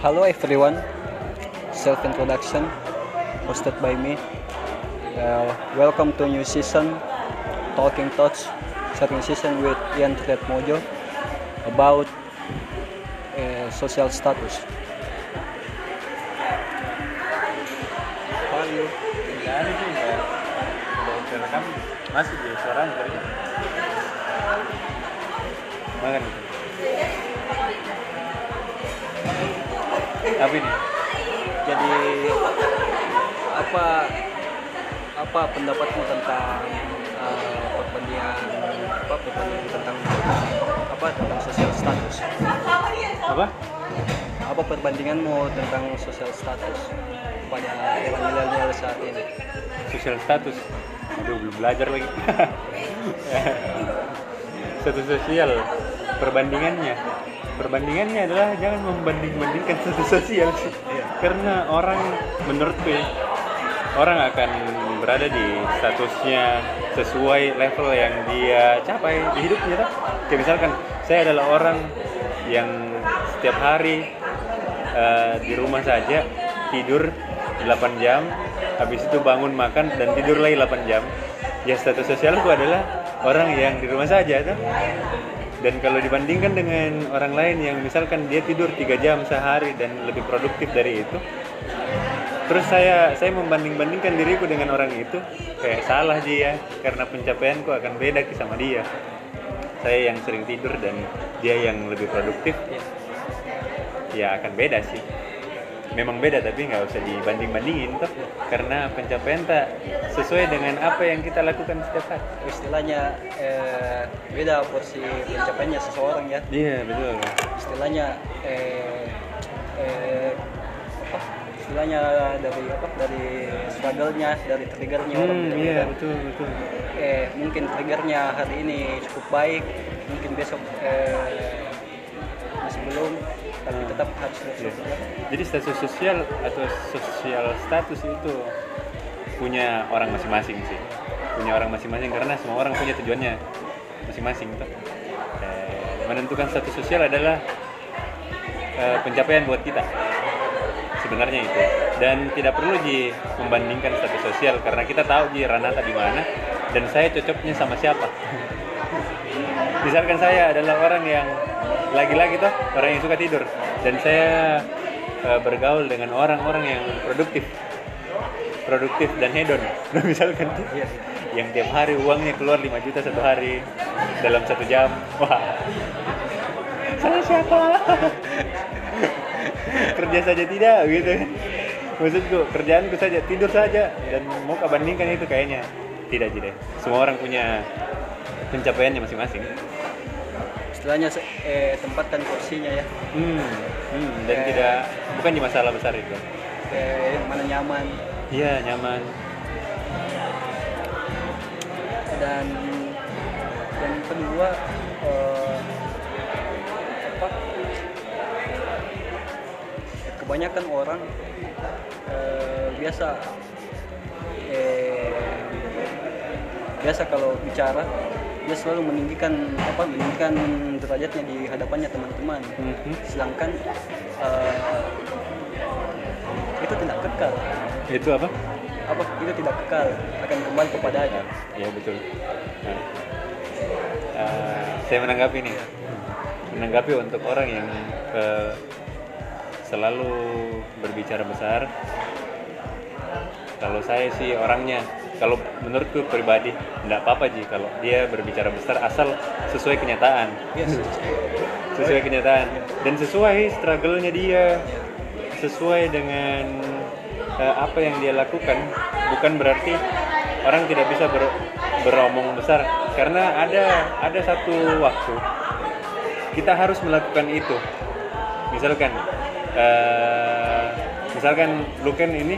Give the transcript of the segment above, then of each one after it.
Hello everyone, self introduction hosted by me. Uh, welcome to new season, Talking Thoughts, second season with Ian Fred Mojo about uh, social status. Nggak udah terekam masih di suaranya tadi. Makan itu. Apa ini? Jadi apa apa pendapatmu tentang uh, perbandingan apa perbandingan tentang apa tentang social status? Apa? Apa perbandinganmu tentang social status pada era milenial saat ini? Sosial status. Aduh belum belajar lagi. Status sosial. Perbandingannya. Perbandingannya adalah jangan membanding-bandingkan status sosial sih. Karena orang menurutku ya, orang akan berada di statusnya sesuai level yang dia capai di hidupnya tak? Kayak misalkan saya adalah orang yang setiap hari eh, di rumah saja tidur 8 jam, habis itu bangun makan dan tidur lagi 8 jam. Ya status sosialku adalah orang yang di rumah saja tuh. Dan kalau dibandingkan dengan orang lain yang misalkan dia tidur 3 jam sehari dan lebih produktif dari itu, terus saya saya membanding-bandingkan diriku dengan orang itu kayak salah dia karena pencapaianku akan beda sama dia. Saya yang sering tidur dan dia yang lebih produktif ya akan beda sih memang beda tapi nggak usah dibanding-bandingin tuh karena pencapaian tak sesuai dengan apa yang kita lakukan setiap hari. Istilahnya eh, beda porsi pencapaiannya seseorang ya. Iya betul. Istilahnya eh, eh, apa? Istilahnya dari apa? Dari struggle-nya dari triggernya orang hmm, beda-beda. iya betul betul. Eh mungkin triggernya hari ini cukup baik mungkin besok eh, tetap harus bersyukur Jadi status sosial atau sosial status itu punya orang masing-masing sih. Punya orang masing-masing karena semua orang punya tujuannya masing-masing tuh. Eh, menentukan status sosial adalah eh, pencapaian buat kita. Sebenarnya itu. Dan tidak perlu Ji membandingkan status sosial karena kita tahu Ji Ranata di mana dan saya cocoknya sama siapa. Misalkan saya adalah orang yang lagi-lagi tuh orang yang suka tidur dan saya eh, bergaul dengan orang-orang yang produktif. Produktif dan hedon. Misalkan tuh Iya. yang tiap hari uangnya keluar 5 juta satu hari dalam satu jam. Wah. Saya siapa? Kerja saja tidak gitu maksudku kerjaanku saja tidur saja. Dan mau kau bandingkan itu kayaknya. Tidak jadi semua orang punya pencapaiannya masing-masing istilahnya eh, tempatkan porsinya ya Hmm, hmm, dan Eh. tidak bukan di masalah besar itu. eh, yang mana nyaman Iya nyaman. dan yang kedua eh, apa kebanyakan orang eh, biasa eh, biasa kalau bicara dia selalu meninggikan apa meninggikan derajatnya di hadapannya teman-teman Mhm. sedangkan eh, itu tidak kekal Itu apa? apa itu tidak kekal akan kembali kepadanya Iya betul. Nah, eh, saya menanggapi nih, menanggapi untuk orang yang eh, selalu berbicara besar. Kalau saya sih orangnya, kalau menurutku pribadi, tidak apa-apa ji kalau dia berbicara besar asal sesuai kenyataan. yes. Sesuai kenyataan. Dan sesuai struggle-nya dia. Sesuai dengan eh, apa yang dia lakukan. Bukan berarti orang tidak bisa ber- beromong besar. Karena ada ada satu waktu kita harus melakukan itu. Misalkan eh, misalkan Luken ini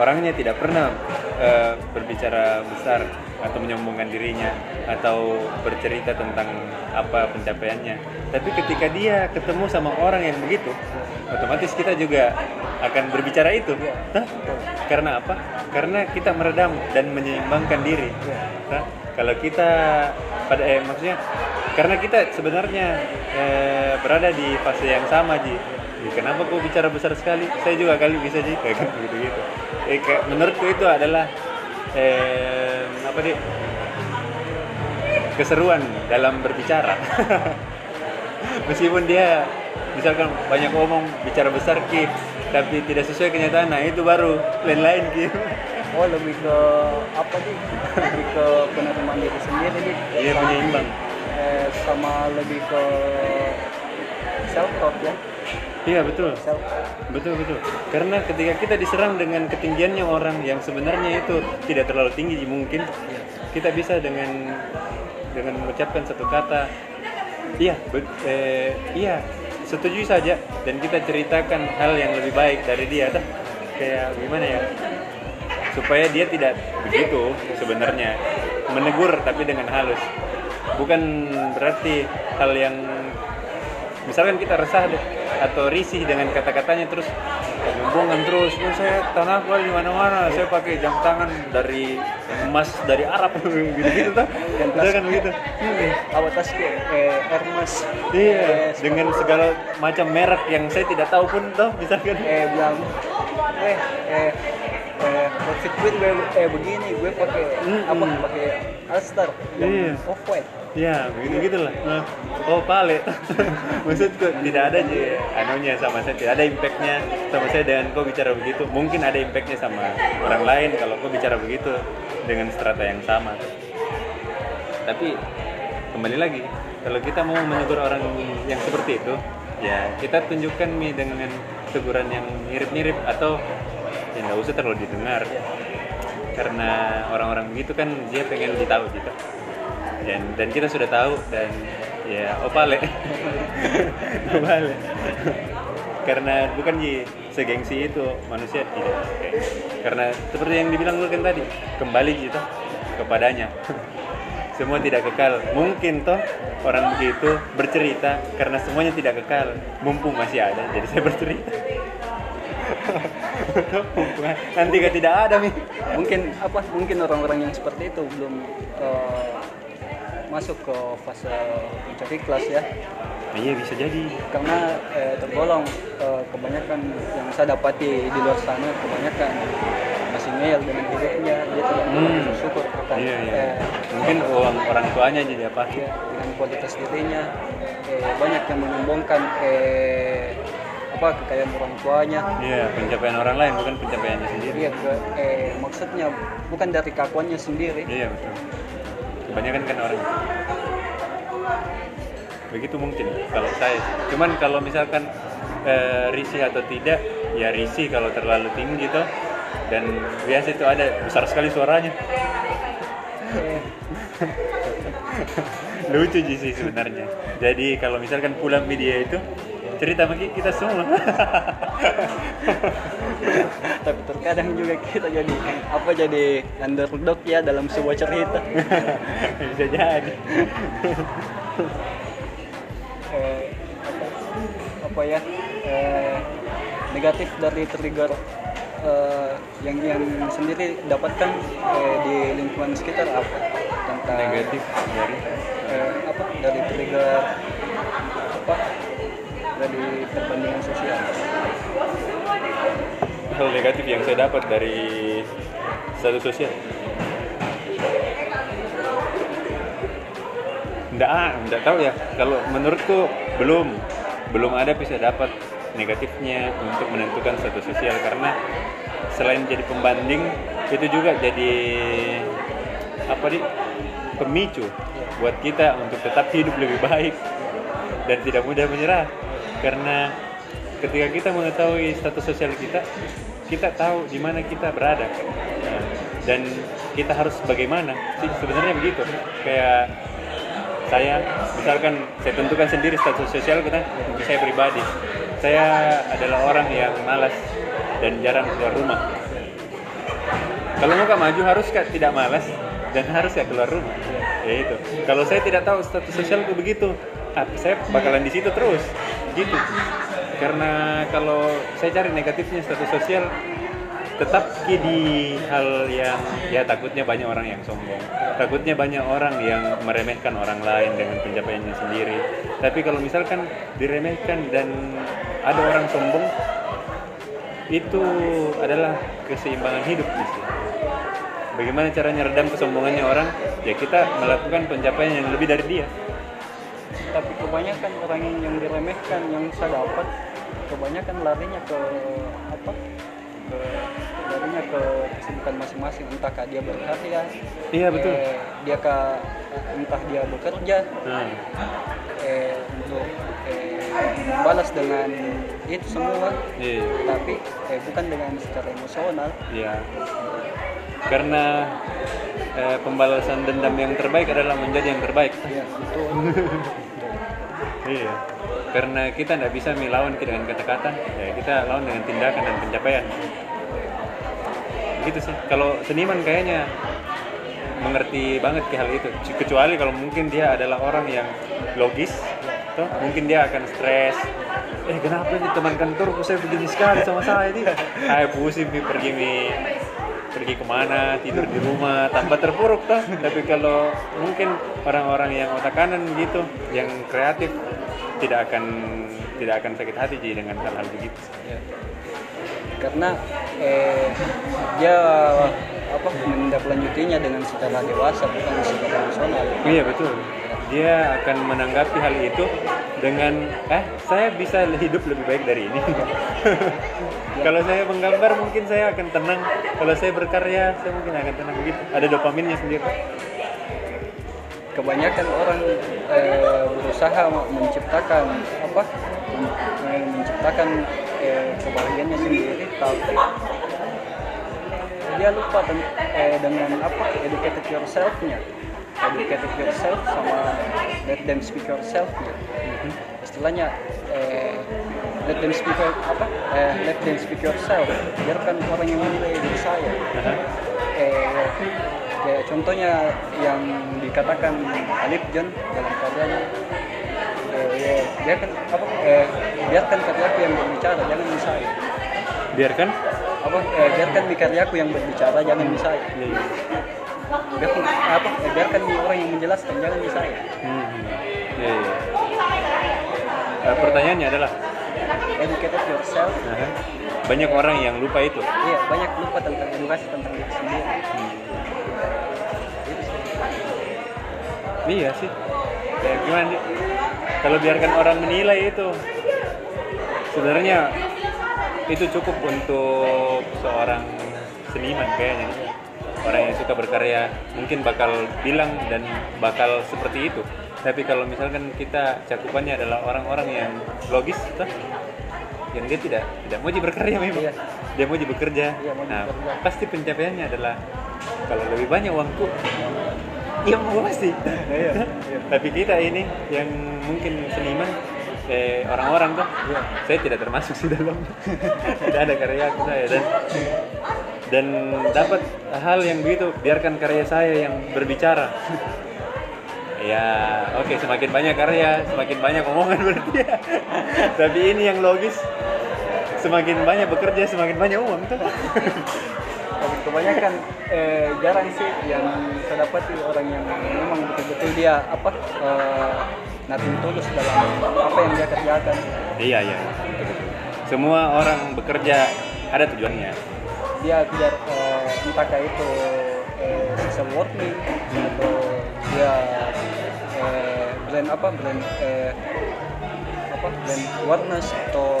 orangnya tidak pernah eh, berbicara besar atau menyombongkan dirinya atau bercerita tentang apa pencapaiannya. Tapi ketika dia ketemu sama orang yang begitu, otomatis kita juga akan berbicara itu. Hah? Karena apa? Karena kita meredam dan menyeimbangkan diri. Hah? Kalau kita pada eh maksudnya karena kita sebenarnya eh, berada di fase yang sama ji. Kenapa kau bicara besar sekali? Saya juga kali bisa ji. Kayak gitu gitu eh, kayak, menurutku itu adalah eh, apa nih keseruan dalam berbicara. Meskipun dia misalkan banyak ngomong bicara besar ki tapi tidak sesuai kenyataan nah itu baru lain-lain ki. Oh lebih ke apa sih lebih ke penerimaan diri sendiri nih Iya, penyeimbang. Eh, sama lebih ke self talk ya. Iya betul. Self betul betul. Karena ketika kita diserang dengan ketinggiannya orang yang sebenarnya itu tidak terlalu tinggi mungkin kita bisa dengan dengan mengucapkan satu kata. Iya be- eh, iya setuju saja. Dan kita ceritakan hal yang lebih baik dari dia tuh kayak gimana ya? Supaya dia tidak begitu sebenarnya. Menegur tapi dengan halus bukan berarti hal yang misalkan kita resah deh, atau risih dengan kata-katanya terus gombongan terus oh, saya tanah gua di mana-mana saya pakai jam tangan dari emas dari Arab. Gitu-gitu tuh misalkan begitu. Awal tas ke eh, Hermes? Iya Eh, dengan segala macam merek yang saya tidak tahu pun tuh misalkan. Eh bilang eh eh eh outfit gue eh begini gue pakai Mm-mm. apa pakai Alstar Iya. off white Ya, begitu gitulah. Nah, oh pale. Maksudku tidak ada aja anunya sama saya, tidak ada impactnya sama saya dengan kau bicara begitu. Mungkin ada impactnya sama orang lain kalau kau bicara begitu dengan strata yang sama. Tapi kembali lagi, kalau kita mau menegur orang yang seperti itu, ya kita tunjukkan mi dengan teguran yang mirip-mirip atau ya nggak usah terlalu didengar. Karena orang-orang begitu kan dia pengen ditahu gitu dan dan kita sudah tahu dan ya opale. Opale. Karena bukan ji segengsi itu manusia tidak. Oke. karena seperti yang dibilang lu kan tadi kembali gitu kepadanya. Semua tidak kekal. Mungkin toh orang begitu bercerita karena semuanya tidak kekal. Mumpung masih ada jadi saya bercerita. Nanti tidak ada nih mungkin apa mungkin orang-orang yang seperti itu belum eh, masuk ke fase puncak ikhlas ya. Iya bisa jadi. Karena eh, tergolong eh, kebanyakan yang saya dapati di luar sana kebanyakan masih ngeyel dengan hidupnya dia tidak Hmm. bersyukur akan iya iya. eh, mungkin uang orang tuanya jadi apa? ya, dengan kualitas dirinya. Eh, banyak yang menyombongkan eh, apa kekayaan orang tuanya. Iya, pencapaian orang lain bukan pencapaiannya sendiri. ke, eh, maksudnya bukan dari kakuannya sendiri. Iya betul. Kebanyakan kan orang begitu mungkin kalau saya. Cuman kalau misalkan eh, risih atau tidak, ya risih kalau terlalu tinggi tuh. Dan biasa itu ada besar sekali suaranya. Lucu sih sebenarnya. Jadi kalau misalkan pulang media itu cerita bagi kita semua. tapi terkadang juga kita jadi apa jadi underdog ya dalam sebuah cerita Bisa jadi. eh, apa, ya eh, negatif dari trigger eh, yang yang sendiri dapatkan eh, di lingkungan sekitar apa tentang Negatif dari eh, apa dari trigger apa dari perbandingan sosial? Hal negatif yang saya dapat dari status sosial? Nggak, ah, nggak tahu ya. Kalau menurutku belum, belum ada bisa dapat negatifnya untuk menentukan status sosial. Karena selain jadi pembanding itu juga jadi apa di pemicu buat kita untuk tetap hidup lebih baik dan tidak mudah menyerah karena ketika kita mengetahui status sosial kita kita tahu di mana kita berada. Dan kita harus bagaimana? Sebenarnya begitu. Kayak saya misalkan saya tentukan sendiri status sosial kita saya pribadi. Saya adalah orang yang malas dan jarang keluar rumah. Kalau mau maju harus tidak malas dan harus Kak keluar rumah. Ya itu. Kalau saya tidak tahu status sosialku begitu ah, saya bakalan di situ terus gitu. Karena kalau saya cari negatifnya status sosial tetap di hal yang ya takutnya banyak orang yang sombong. Takutnya banyak orang yang meremehkan orang lain dengan pencapaiannya sendiri. Tapi kalau misalkan diremehkan dan ada orang sombong itu adalah keseimbangan hidup mesti. Bagaimana caranya redam kesombongannya orang? Ya kita melakukan pencapaian yang lebih dari dia tapi kebanyakan orang yang, diremehkan yang saya dapat kebanyakan larinya ke apa ke larinya ke kesibukan masing-masing entah kah dia berkarya iya betul eh, dia kah entah dia bekerja Hmm. eh, untuk eh, balas dengan itu semua Iya. tapi eh, bukan dengan secara emosional Iya. Karena eh, pembalasan dendam yang terbaik adalah menjadi yang terbaik. ya betul Iya. Karena kita tidak bisa melawan dengan kata-kata, ya kita lawan dengan tindakan dan pencapaian. Gitu sih. Kalau seniman kayaknya mengerti banget ke hal itu. Kecuali kalau mungkin dia adalah orang yang logis, toh mungkin dia akan stres. Eh kenapa nih teman kantorku saya begini sekali sama saya ini? Saya pusing nih pergi nih pergi ke mana tidur di rumah tanpa terpuruk toh tapi kalau mungkin orang-orang yang otak kanan gitu yang kreatif tidak akan tidak akan sakit hati Ji, dengan hal-hal begitu. Ya. karena eh, dia apa menindaklanjutinya dengan secara dewasa bukan secara emosional iya betul. Dia akan menanggapi hal itu dengan eh saya bisa hidup lebih baik dari ini. Kalau saya menggambar mungkin saya akan tenang. Kalau saya berkarya saya mungkin akan tenang. Gitu ada dopaminnya sendiri kebanyakan orang eh, berusaha menciptakan apa men- menciptakan eh, kebahagiaannya sendiri tapi dia lupa eh, dengan apa educated yourself-nya. Educated yourself sama let them speak yourself-nya. Istilahnya eh, let them speak apa eh, let them speak yourself. Biarkan orang yang menilai diri saya eh, kayak contohnya yang dikatakan Alif John dalam karyanya eh, ya, biarkan apa eh, biarkan karyaku yang berbicara jangan di saya biarkan? Apa eh, biarkan di karyaku yang berbicara jangan di saya biarkan apa eh, biarkan orang yang menjelaskan jangan di saya Hmm. Iya, iya. Eh, pertanyaannya adalah educated yourself aha, banyak orang yang lupa itu iya banyak lupa tentang edukasi tentang diri sendiri sih. Iya sih. Ya gimana Dik? Kalau biarkan orang menilai itu sebenarnya itu cukup untuk seorang seniman kayaknya. nih. Orang yang suka berkarya mungkin bakal bilang dan bakal seperti itu. Tapi kalau misalkan kita cakupannya adalah orang-orang yang logis, toh, yang dia tidak tidak mau berkarya memang, Iya. dia mau bekerja. Iya, mau nah, bekerja. pasti pencapaiannya adalah kalau lebih banyak uangku, iya mau pasti. Iya, Tapi kita ini yang mungkin seniman, eh, orang-orang tuh, Iya. saya tidak termasuk sih dalam, tidak ada karya aku saya dan dan dapat hal yang begitu, biarkan karya saya yang berbicara. Ya, oke semakin banyak karya, semakin banyak omongan berarti ya. Tapi ini yang logis, semakin banyak bekerja, semakin banyak uang tuh. Tapi kebanyakan eh, jarang sih yang saya dapati orang yang memang betul-betul dia apa eh, nothing tulus dalam apa yang dia kerjakan. Iya iya. Semua orang bekerja ada tujuannya. Dia kejar eh, entahkah itu eh, social working atau dia brand apa? Brand eh, apa? Brand awareness atau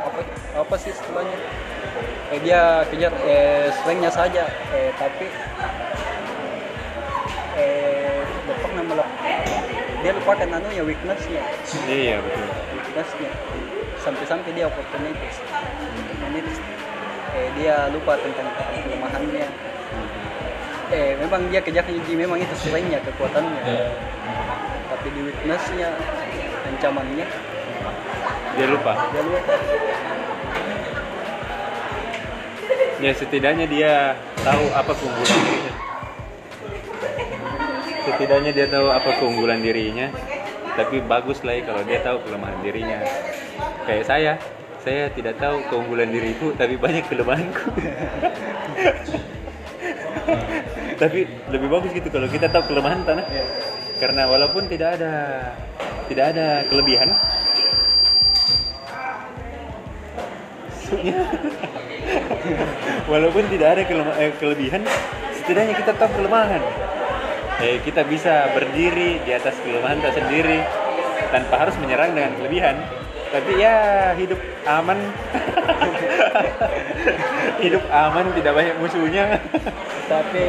apa apa sih istilahnya? Eh, dia kejar eh, strength-nya saja. Eh, tapi eh, pernah melep- dia lupakan anunya weakness-nya. Iya betul. weakness-nya. Sampai-sampai dia opportunities opportunities eh, dia lupa tentang kelemahannya eh memang dia kejar Yuji memang itu strength-nya kekuatannya tapi di weakness-nya ancamannya Dia lupa. dia lupa Ya setidaknya dia tahu apa keunggulan dirinya. Setidaknya dia tahu apa keunggulan dirinya. Tapi bagus lah ya kalau dia tahu kelemahan dirinya. Kayak saya, saya tidak tahu keunggulan diriku tapi banyak kelemahanku tapi lebih bagus gitu kalau kita tahu kelemahan tanah. Iya. karena walaupun tidak ada tidak ada kelebihan. Walaupun tidak ada kelema- eh, kelebihan setidaknya kita tahu kelemahan. Eh, kita bisa berdiri di atas kelemahan kita sendiri tanpa harus menyerang dengan kelebihan tapi ya hidup aman. Hidup aman tidak banyak musuhnya. Tapi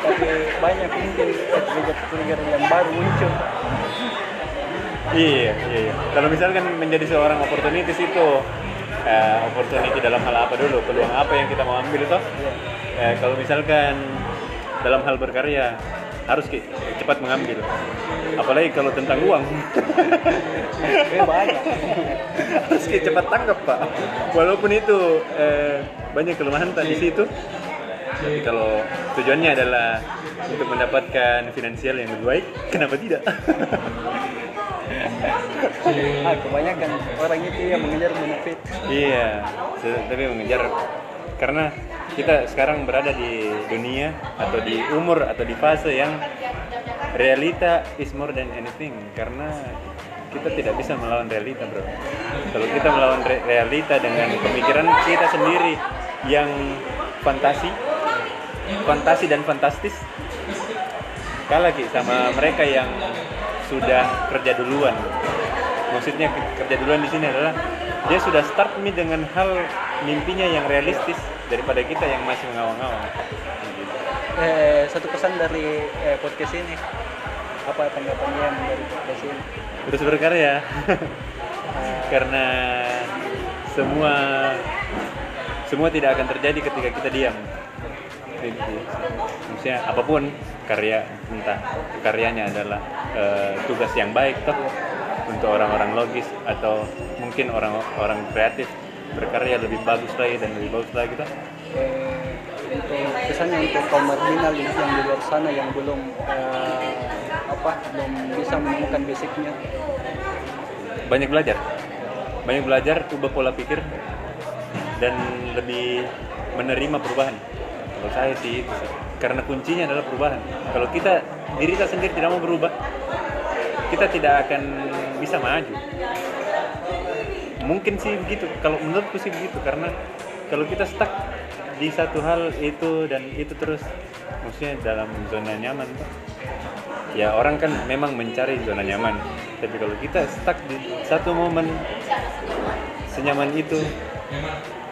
tapi banyak mungkin trigger-trigger yang baru muncul. Iya, iya, iya. Kalau misalkan menjadi seorang opportunities itu eh, opportunity dalam hal apa dulu, peluang apa yang kita mau ambil toh? Eh, kalau misalkan dalam hal berkarya harus cepat mengambil. Apalagi kalau tentang uang eh banyak harus cepat tanggap pak. Walaupun itu eh, banyak kelemahan tak di situ. Tapi kalau tujuannya adalah untuk mendapatkan finansial yang lebih baik, kenapa tidak? ah, kebanyakan orang itu yang mengejar benefit Iya, tapi mengejar karena kita sekarang berada di dunia atau di umur atau di fase yang realita is more than anything karena kita tidak bisa melawan realita bro. Kalau kita melawan re- realita dengan pemikiran kita sendiri yang fantasi, fantasi dan fantastis, kalah sama mereka yang sudah kerja duluan. Maksudnya ke- kerja duluan di sini adalah dia sudah start nih dengan hal mimpinya yang realistis daripada kita yang masih mengawang-awang. Eh, satu pesan dari eh, podcast ini. Apa tanggapannya dari podcast ini? Terus berkarya. Ah, karena semua semua tidak akan terjadi ketika kita diam. Maksudnya apa pun karya entah karyanya adalah eh, tugas yang baik toh untuk orang-orang logis atau mungkin orang-orang kreatif berkarya lebih bagus lagi dan lebih bagus lagi eh, untuk pesannya untuk kaum marginal yang di luar sana yang belum eh, apa belum bisa menemukan basicnya. Banyak belajar. Banyak belajar ubah pola pikir dan lebih menerima perubahan. Kalau saya sih itu sih. karena kuncinya adalah perubahan. Kalau kita diri kita sendiri tidak mau berubah kita tidak akan bisa maju. Mungkin sih begitu. Kalau menurutku sih begitu karena kalau kita stuck di satu hal itu dan itu terus maksudnya dalam zona nyaman ya orang kan memang mencari zona nyaman. Tapi kalau kita stuck di satu momen senyaman itu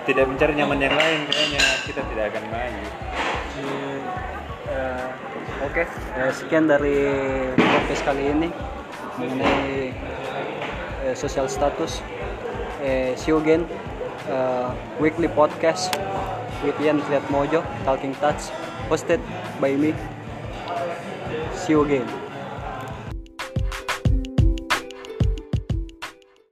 tidak mencari nyaman yang lain kayaknya kita tidak akan maju. Hmm, eh, Oke, eh, sekian dari podcast kali ini mengenai eh, social status. Eh, see you again, eh, weekly podcast with Ian Triat Mojo, Talking Touch, hosted by me. See you again.